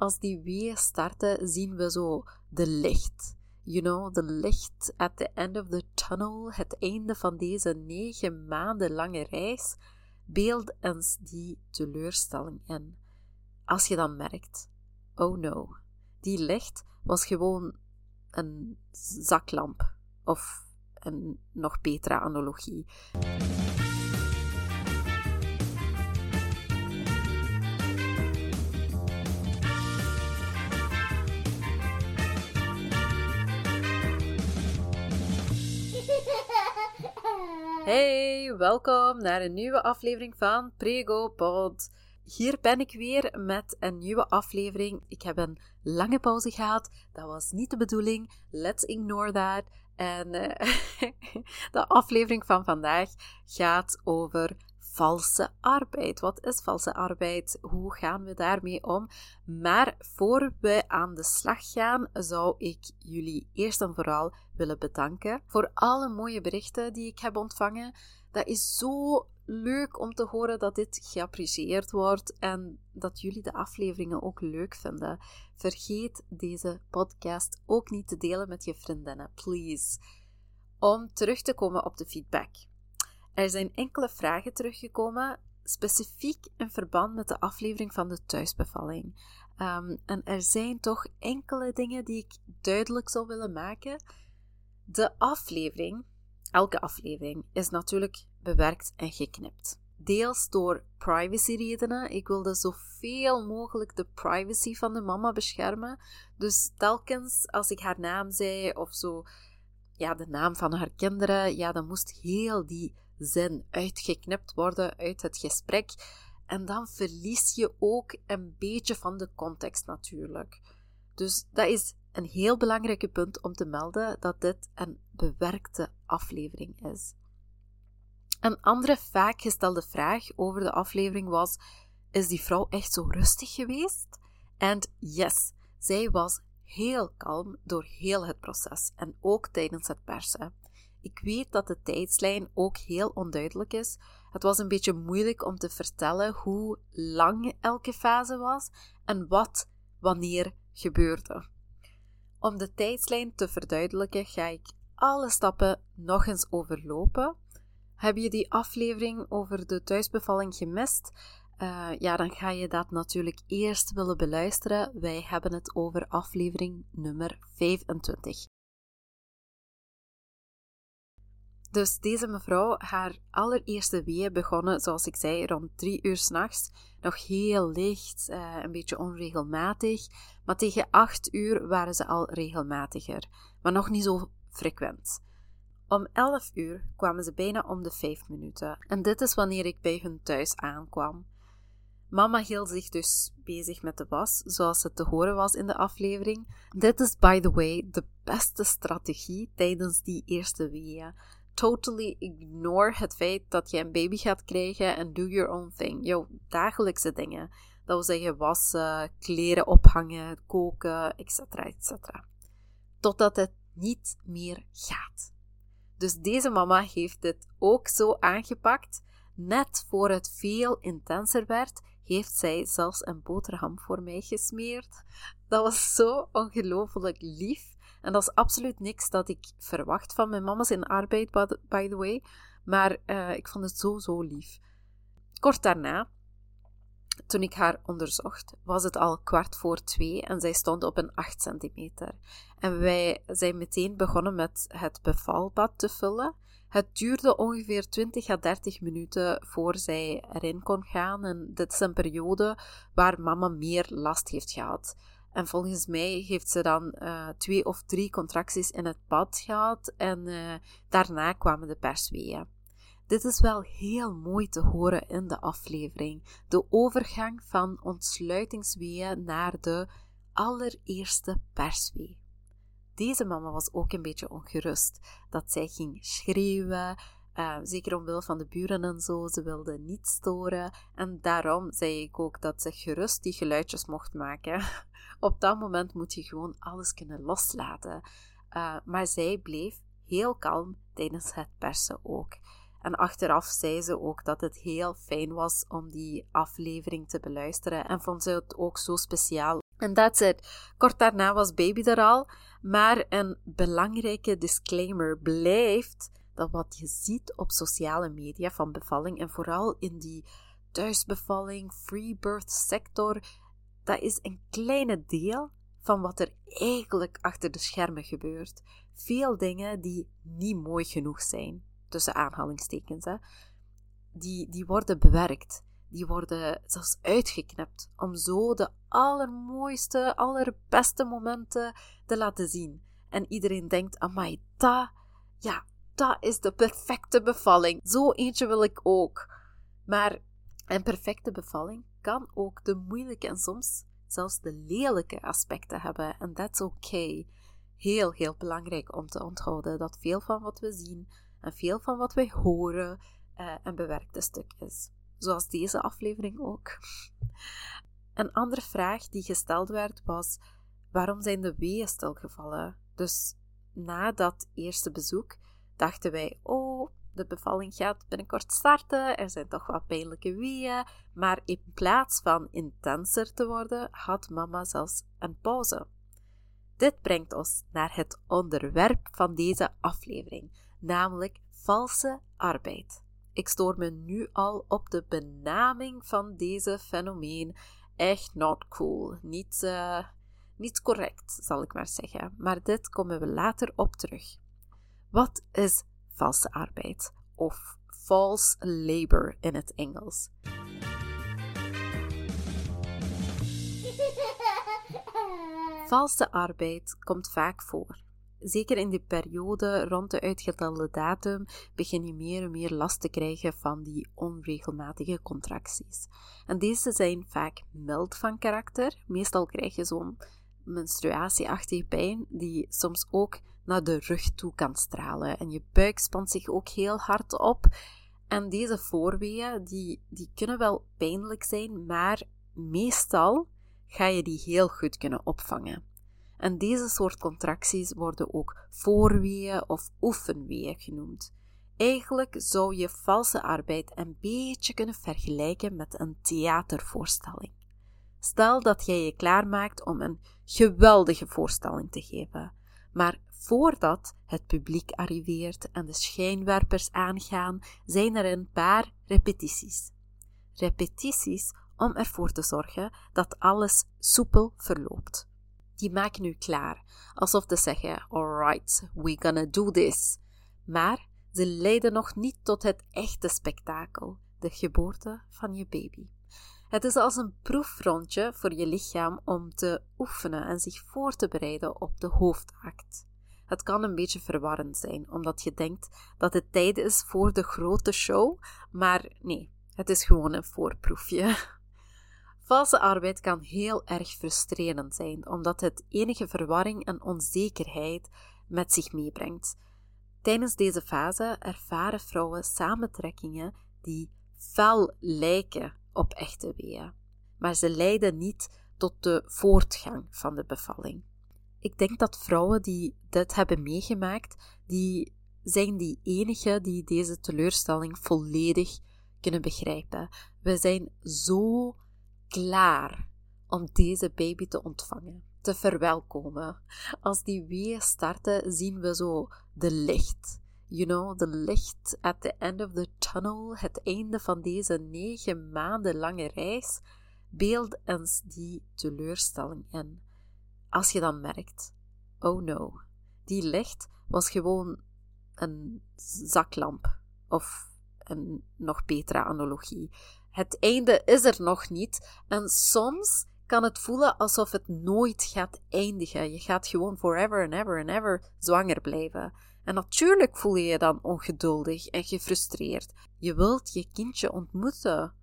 als die weeën starten, zien we zo de licht. You know, de licht at the end of the tunnel, het einde van deze negen maanden lange reis, beeld eens die teleurstelling in. Als je dan merkt, oh no, die licht was gewoon een zaklamp. Of een nog betere analogie. Hey, welkom naar een nieuwe aflevering van Prego Pod. Hier ben ik weer met een nieuwe aflevering. Ik heb een lange pauze gehad. Dat was niet de bedoeling. Let's ignore that. En uh, de aflevering van vandaag gaat over valse arbeid. Wat is valse arbeid? Hoe gaan we daarmee om? Maar voor we aan de slag gaan, zou ik jullie eerst en vooral willen bedanken voor alle mooie berichten die ik heb ontvangen. Dat is zo leuk om te horen dat dit geapprecieerd wordt en dat jullie de afleveringen ook leuk vinden. Vergeet deze podcast ook niet te delen met je vriendinnen, please. Om terug te komen op de feedback. Er zijn enkele vragen teruggekomen, specifiek in verband met de aflevering van de thuisbevalling. Um, en er zijn toch enkele dingen die ik duidelijk zou willen maken. De aflevering, elke aflevering, is natuurlijk bewerkt en geknipt. Deels door privacyredenen. Ik wilde zoveel mogelijk de privacy van de mama beschermen. Dus telkens als ik haar naam zei of zo, ja, de naam van haar kinderen, ja, dan moest heel die zin uitgeknipt worden uit het gesprek. En dan verlies je ook een beetje van de context natuurlijk. Dus dat is een heel belangrijk punt om te melden dat dit een bewerkte aflevering is. Een andere vaak gestelde vraag over de aflevering was: Is die vrouw echt zo rustig geweest? En yes, zij was heel kalm door heel het proces en ook tijdens het persen. Ik weet dat de tijdslijn ook heel onduidelijk is. Het was een beetje moeilijk om te vertellen hoe lang elke fase was en wat wanneer gebeurde. Om de tijdslijn te verduidelijken ga ik alle stappen nog eens overlopen. Heb je die aflevering over de thuisbevalling gemist? Uh, ja, dan ga je dat natuurlijk eerst willen beluisteren. Wij hebben het over aflevering nummer 25. Dus deze mevrouw, haar allereerste weeën begonnen, zoals ik zei, rond drie uur s'nachts. Nog heel licht, uh, een beetje onregelmatig. Maar tegen acht uur waren ze al regelmatiger. Maar nog niet zo frequent. Om 11 uur kwamen ze bijna om de 5 minuten. En dit is wanneer ik bij hun thuis aankwam. Mama hield zich dus bezig met de was, zoals het te horen was in de aflevering. Dit is, by the way, de beste strategie tijdens die eerste weeën. Totally ignore het feit dat je een baby gaat krijgen en do your own thing. Jouw dagelijkse dingen. Dat wil zeggen wassen, kleren ophangen, koken, etc. etc. Totdat het niet meer gaat. Dus deze mama heeft dit ook zo aangepakt. Net voor het veel intenser werd, heeft zij zelfs een boterham voor mij gesmeerd. Dat was zo ongelooflijk lief. En dat is absoluut niks dat ik verwacht van mijn mama's in arbeid, by the way. Maar uh, ik vond het zo, zo lief. Kort daarna toen ik haar onderzocht, was het al kwart voor twee en zij stond op een 8 centimeter. En wij zijn meteen begonnen met het bevalbad te vullen. Het duurde ongeveer 20 à 30 minuten voor zij erin kon gaan. En dit is een periode waar mama meer last heeft gehad. En volgens mij heeft ze dan uh, twee of drie contracties in het bad gehad. En uh, daarna kwamen de persweeën. Dit is wel heel mooi te horen in de aflevering. De overgang van ontsluitingsweeën naar de allereerste perswee. Deze mama was ook een beetje ongerust dat zij ging schreeuwen, uh, zeker omwille van de buren en zo. Ze wilde niet storen en daarom zei ik ook dat ze gerust die geluidjes mocht maken. Op dat moment moet je gewoon alles kunnen loslaten. Uh, maar zij bleef heel kalm tijdens het persen ook. En achteraf zei ze ook dat het heel fijn was om die aflevering te beluisteren en vond ze het ook zo speciaal En that's it. Kort daarna was baby er al, maar een belangrijke disclaimer blijft dat wat je ziet op sociale media van bevalling en vooral in die thuisbevalling, free birth sector, dat is een kleine deel van wat er eigenlijk achter de schermen gebeurt. Veel dingen die niet mooi genoeg zijn, tussen aanhalingstekens, hè, die, die worden bewerkt. Die worden zelfs uitgeknipt om zo de allermooiste, allerbeste momenten te laten zien. En iedereen denkt, amai, dat, ja, dat is de perfecte bevalling. Zo eentje wil ik ook. Maar een perfecte bevalling kan ook de moeilijke en soms zelfs de lelijke aspecten hebben. En that's okay. Heel, heel belangrijk om te onthouden dat veel van wat we zien en veel van wat wij horen uh, een bewerkte stuk is. Zoals deze aflevering ook. Een andere vraag die gesteld werd was: waarom zijn de weeën stilgevallen? Dus na dat eerste bezoek dachten wij: oh, de bevalling gaat binnenkort starten, er zijn toch wat pijnlijke weeën, maar in plaats van intenser te worden, had mama zelfs een pauze. Dit brengt ons naar het onderwerp van deze aflevering, namelijk valse arbeid. Ik stoor me nu al op de benaming van deze fenomeen. Echt not cool. Niet, uh, niet correct, zal ik maar zeggen. Maar dit komen we later op terug. Wat is valse arbeid? Of false labor in het Engels. Valse arbeid komt vaak voor. Zeker in die periode rond de uitgetelde datum begin je meer en meer last te krijgen van die onregelmatige contracties. En deze zijn vaak mild van karakter. Meestal krijg je zo'n menstruatieachtige pijn die soms ook naar de rug toe kan stralen. En je buik spant zich ook heel hard op. En deze voorweeën, die, die kunnen wel pijnlijk zijn, maar meestal ga je die heel goed kunnen opvangen. En deze soort contracties worden ook voorweeën of oefenweeën genoemd. Eigenlijk zou je valse arbeid een beetje kunnen vergelijken met een theatervoorstelling. Stel dat jij je klaarmaakt om een geweldige voorstelling te geven, maar voordat het publiek arriveert en de schijnwerpers aangaan, zijn er een paar repetities. Repetities om ervoor te zorgen dat alles soepel verloopt. Die maken u klaar, alsof te zeggen: Alright, we gonna do this. Maar ze leiden nog niet tot het echte spektakel, de geboorte van je baby. Het is als een proefrondje voor je lichaam om te oefenen en zich voor te bereiden op de hoofdact. Het kan een beetje verwarrend zijn, omdat je denkt dat het tijd is voor de grote show, maar nee, het is gewoon een voorproefje. Valse arbeid kan heel erg frustrerend zijn, omdat het enige verwarring en onzekerheid met zich meebrengt. Tijdens deze fase ervaren vrouwen samentrekkingen die fel lijken op echte weeën, maar ze leiden niet tot de voortgang van de bevalling. Ik denk dat vrouwen die dit hebben meegemaakt, die zijn die enige die deze teleurstelling volledig kunnen begrijpen. We zijn zo klaar om deze baby te ontvangen, te verwelkomen. Als die weeën starten, zien we zo de licht. You know, de licht at the end of the tunnel, het einde van deze negen maanden lange reis, beeld ons die teleurstelling in. Als je dan merkt, oh no, die licht was gewoon een zaklamp. Of een nog betere analogie. Het einde is er nog niet en soms kan het voelen alsof het nooit gaat eindigen. Je gaat gewoon forever and ever and ever zwanger blijven. En natuurlijk voel je je dan ongeduldig en gefrustreerd. Je wilt je kindje ontmoeten.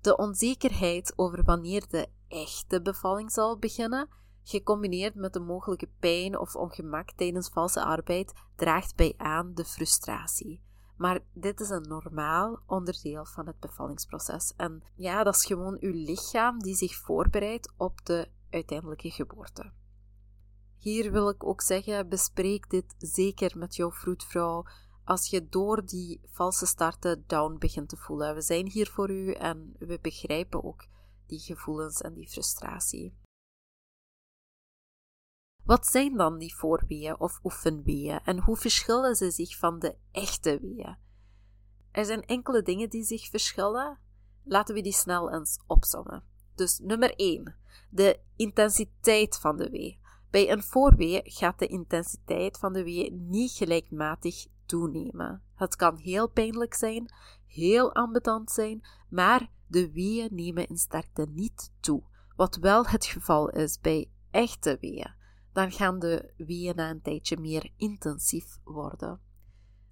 De onzekerheid over wanneer de echte bevalling zal beginnen, gecombineerd met de mogelijke pijn of ongemak tijdens valse arbeid, draagt bij aan de frustratie. Maar dit is een normaal onderdeel van het bevallingsproces. En ja, dat is gewoon uw lichaam die zich voorbereidt op de uiteindelijke geboorte. Hier wil ik ook zeggen: bespreek dit zeker met jouw vroedvrouw als je door die valse starten down begint te voelen. We zijn hier voor u en we begrijpen ook die gevoelens en die frustratie. Wat zijn dan die voorweeën of oefenweeën en hoe verschillen ze zich van de echte weeën? Er zijn enkele dingen die zich verschillen. Laten we die snel eens opzommen. Dus nummer 1. De intensiteit van de wee. Bij een voorwee gaat de intensiteit van de wee niet gelijkmatig toenemen. Het kan heel pijnlijk zijn, heel ambetant zijn, maar de weeën nemen in sterkte niet toe. Wat wel het geval is bij echte weeën. Dan gaan de weeën na een tijdje meer intensief worden.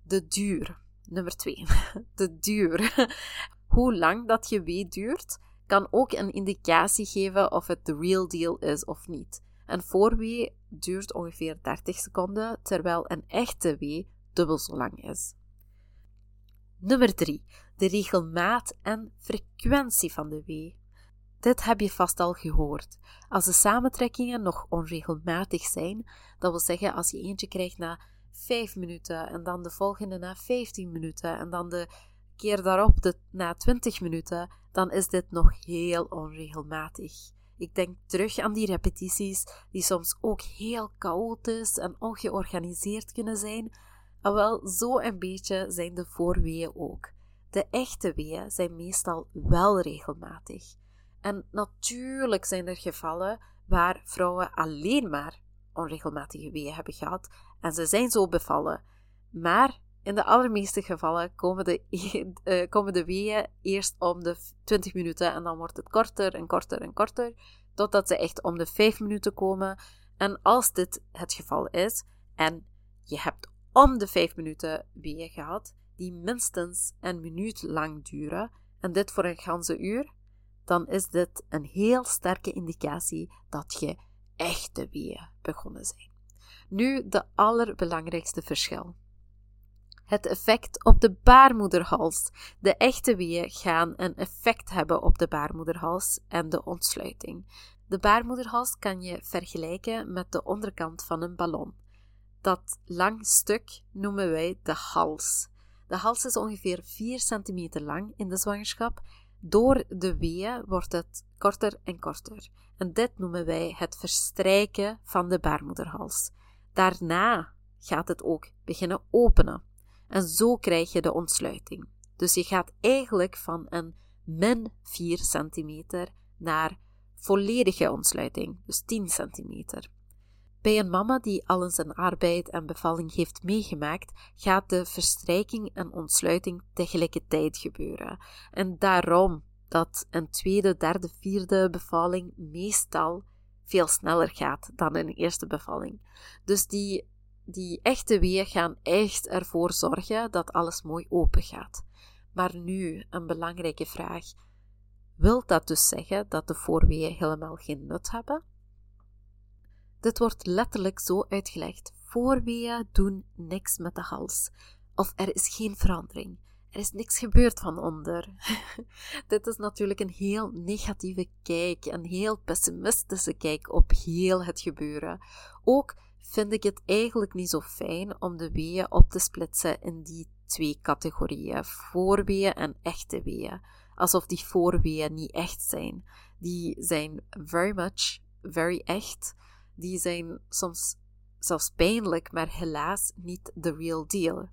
De duur. Nummer 2. De duur. Hoe lang dat je wee duurt, kan ook een indicatie geven of het de real deal is of niet. Een voorwee duurt ongeveer 30 seconden, terwijl een echte wee dubbel zo lang is. Nummer 3. De regelmaat en frequentie van de wee. Dit heb je vast al gehoord. Als de samentrekkingen nog onregelmatig zijn, dat wil zeggen als je eentje krijgt na 5 minuten en dan de volgende na 15 minuten en dan de keer daarop na 20 minuten, dan is dit nog heel onregelmatig. Ik denk terug aan die repetities die soms ook heel chaotisch en ongeorganiseerd kunnen zijn. En wel, zo een beetje zijn de voorweeën ook. De echte weeën zijn meestal wel regelmatig. En natuurlijk zijn er gevallen waar vrouwen alleen maar onregelmatige weeën hebben gehad en ze zijn zo bevallen. Maar in de allermeeste gevallen komen de, uh, komen de weeën eerst om de 20 minuten en dan wordt het korter en korter en korter, totdat ze echt om de 5 minuten komen. En als dit het geval is en je hebt om de 5 minuten weeën gehad, die minstens een minuut lang duren, en dit voor een ganse uur, dan is dit een heel sterke indicatie dat je echte weeën begonnen zijn. Nu de allerbelangrijkste verschil. Het effect op de baarmoederhals. De echte weeën gaan een effect hebben op de baarmoederhals en de ontsluiting. De baarmoederhals kan je vergelijken met de onderkant van een ballon. Dat lang stuk noemen wij de hals. De hals is ongeveer 4 centimeter lang in de zwangerschap. Door de weeën wordt het korter en korter. En dit noemen wij het verstrijken van de baarmoederhals. Daarna gaat het ook beginnen openen. En zo krijg je de ontsluiting. Dus je gaat eigenlijk van een min 4 centimeter naar volledige ontsluiting, dus 10 centimeter. Bij een mama die al eens een arbeid en bevalling heeft meegemaakt, gaat de verstrijking en ontsluiting tegelijkertijd gebeuren. En daarom dat een tweede, derde, vierde bevalling meestal veel sneller gaat dan een eerste bevalling. Dus die die echte weeën gaan echt ervoor zorgen dat alles mooi open gaat. Maar nu een belangrijke vraag. Wil dat dus zeggen dat de voorweeën helemaal geen nut hebben? Dit wordt letterlijk zo uitgelegd. Voorweeën doen niks met de hals. Of er is geen verandering. Er is niks gebeurd van onder. Dit is natuurlijk een heel negatieve kijk, een heel pessimistische kijk op heel het gebeuren. Ook vind ik het eigenlijk niet zo fijn om de weeën op te splitsen in die twee categorieën, voorweeën en echte weeën. Alsof die voorweeën niet echt zijn. Die zijn very much, very echt. Die zijn soms zelfs pijnlijk, maar helaas niet the real deal.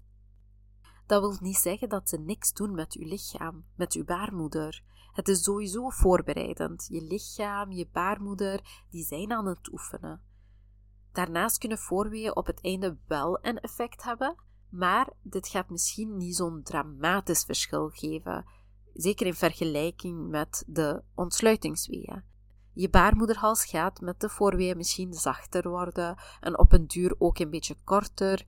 Dat wil niet zeggen dat ze niks doen met uw lichaam, met uw baarmoeder. Het is sowieso voorbereidend. Je lichaam, je baarmoeder, die zijn aan het oefenen. Daarnaast kunnen voorweeën op het einde wel een effect hebben, maar dit gaat misschien niet zo'n dramatisch verschil geven, zeker in vergelijking met de ontsluitingsweeën. Je baarmoederhals gaat met de voorweeën misschien zachter worden en op een duur ook een beetje korter.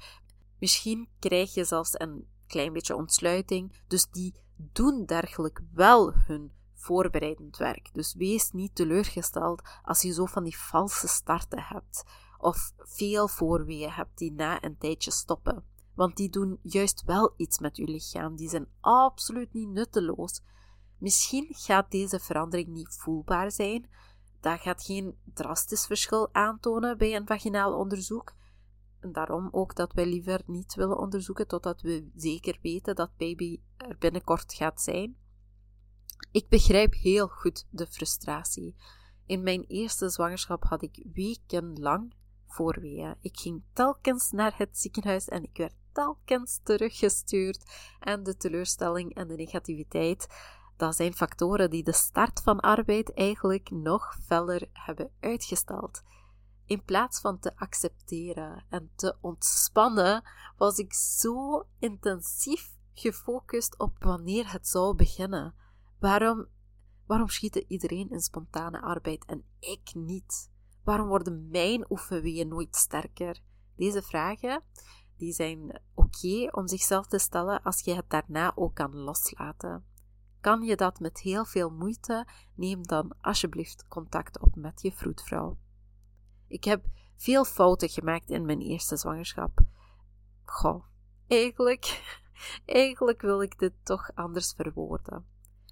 Misschien krijg je zelfs een klein beetje ontsluiting, dus die doen dergelijk wel hun voorbereidend werk. Dus wees niet teleurgesteld als je zo van die valse starten hebt of veel voorweeën hebt die na een tijdje stoppen. Want die doen juist wel iets met je lichaam. Die zijn absoluut niet nutteloos. Misschien gaat deze verandering niet voelbaar zijn. Dat gaat geen drastisch verschil aantonen bij een vaginaal onderzoek. En daarom ook dat wij liever niet willen onderzoeken totdat we zeker weten dat baby er binnenkort gaat zijn. Ik begrijp heel goed de frustratie. In mijn eerste zwangerschap had ik wekenlang voorweeën. Ik ging telkens naar het ziekenhuis en ik werd telkens teruggestuurd. En de teleurstelling en de negativiteit, dat zijn factoren die de start van arbeid eigenlijk nog feller hebben uitgesteld. In plaats van te accepteren en te ontspannen, was ik zo intensief gefocust op wanneer het zou beginnen. Waarom, waarom schiet iedereen in spontane arbeid en ik niet? Waarom worden mijn oefenweeën nooit sterker? Deze vragen die zijn oké om zichzelf te stellen als je het daarna ook kan loslaten. Kan je dat met heel veel moeite, neem dan alsjeblieft contact op met je vroedvrouw. Ik heb veel fouten gemaakt in mijn eerste zwangerschap. Goh, eigenlijk, eigenlijk wil ik dit toch anders verwoorden.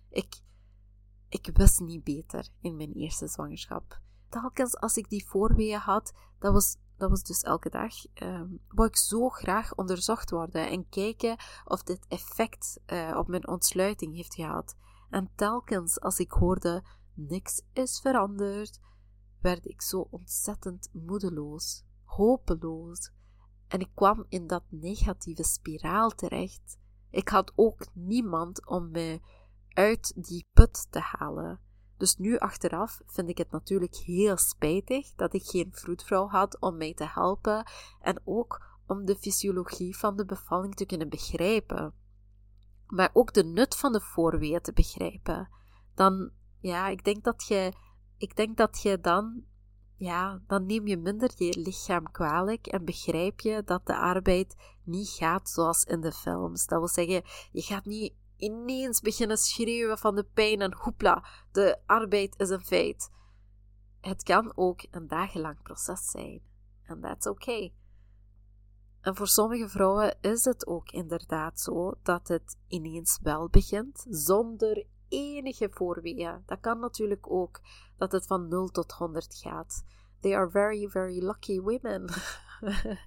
Ik, ik wist niet beter in mijn eerste zwangerschap. Telkens als ik die voorweeën had, dat was, dat was dus elke dag, um, wou ik zo graag onderzocht worden en kijken of dit effect uh, op mijn ontsluiting heeft gehad. En telkens als ik hoorde, niks is veranderd, werd ik zo ontzettend moedeloos, hopeloos. En ik kwam in dat negatieve spiraal terecht. Ik had ook niemand om me uit die put te halen. Dus nu achteraf vind ik het natuurlijk heel spijtig dat ik geen vroedvrouw had om mij te helpen en ook om de fysiologie van de bevalling te kunnen begrijpen. Maar ook de nut van de voorweeën te begrijpen. Dan, ja, ik denk dat je, ik denk dat je dan, ja, dan neem je minder je lichaam kwalijk en begrijp je dat de arbeid niet gaat zoals in de films. Dat wil zeggen, je gaat niet ineens beginnen schreeuwen van de pijn en hoepla, de arbeid is een feit. Het kan ook een dagenlang proces zijn. En that's okay. En voor sommige vrouwen is het ook inderdaad zo dat het ineens wel begint, zonder enige voorweeën. Dat kan natuurlijk ook, dat het van 0 tot 100 gaat. They are very, very lucky women.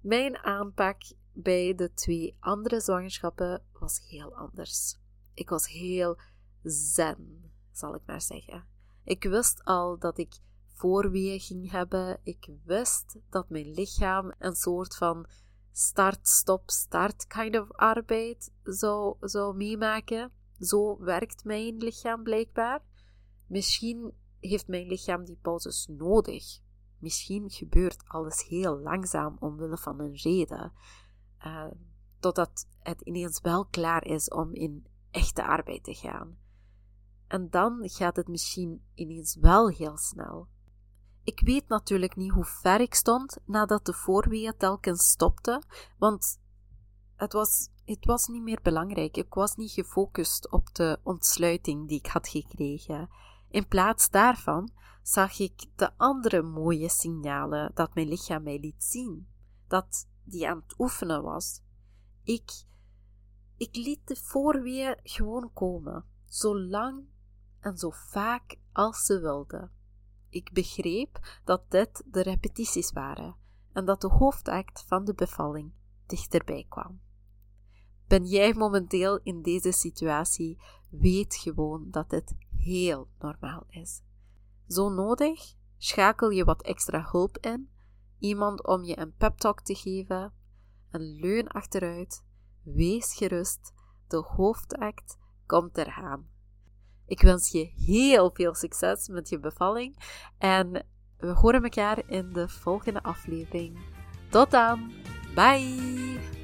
Mijn aanpak bij de twee andere zwangerschappen was heel anders. Ik was heel zen, zal ik maar zeggen. Ik wist al dat ik voorweeën ging hebben. Ik wist dat mijn lichaam een soort van start, stop, start kind of arbeid zou, zou meemaken. Zo werkt mijn lichaam blijkbaar. Misschien heeft mijn lichaam die pauzes nodig. Misschien gebeurt alles heel langzaam omwille van een reden. Uh, totdat het ineens wel klaar is om in echte arbeid te gaan. En dan gaat het misschien ineens wel heel snel. Ik weet natuurlijk niet hoe ver ik stond nadat de voorweeën telkens stopte, want het was, het was niet meer belangrijk. Ik was niet gefocust op de ontsluiting die ik had gekregen. In plaats daarvan zag ik de andere mooie signalen dat mijn lichaam mij liet zien. Dat die aan het oefenen was. Ik, ik liet de voorweer gewoon komen, zo lang en zo vaak als ze wilde. Ik begreep dat dit de repetities waren en dat de hoofdact van de bevalling dichterbij kwam. Ben jij momenteel in deze situatie, weet gewoon dat het heel normaal is. Zo nodig, schakel je wat extra hulp in iemand om je een pep talk te geven, een leun achteruit, wees gerust, de hoofdact komt eraan. Ik wens je heel veel succes met je bevalling en we horen elkaar in de volgende aflevering. Tot dan, bye!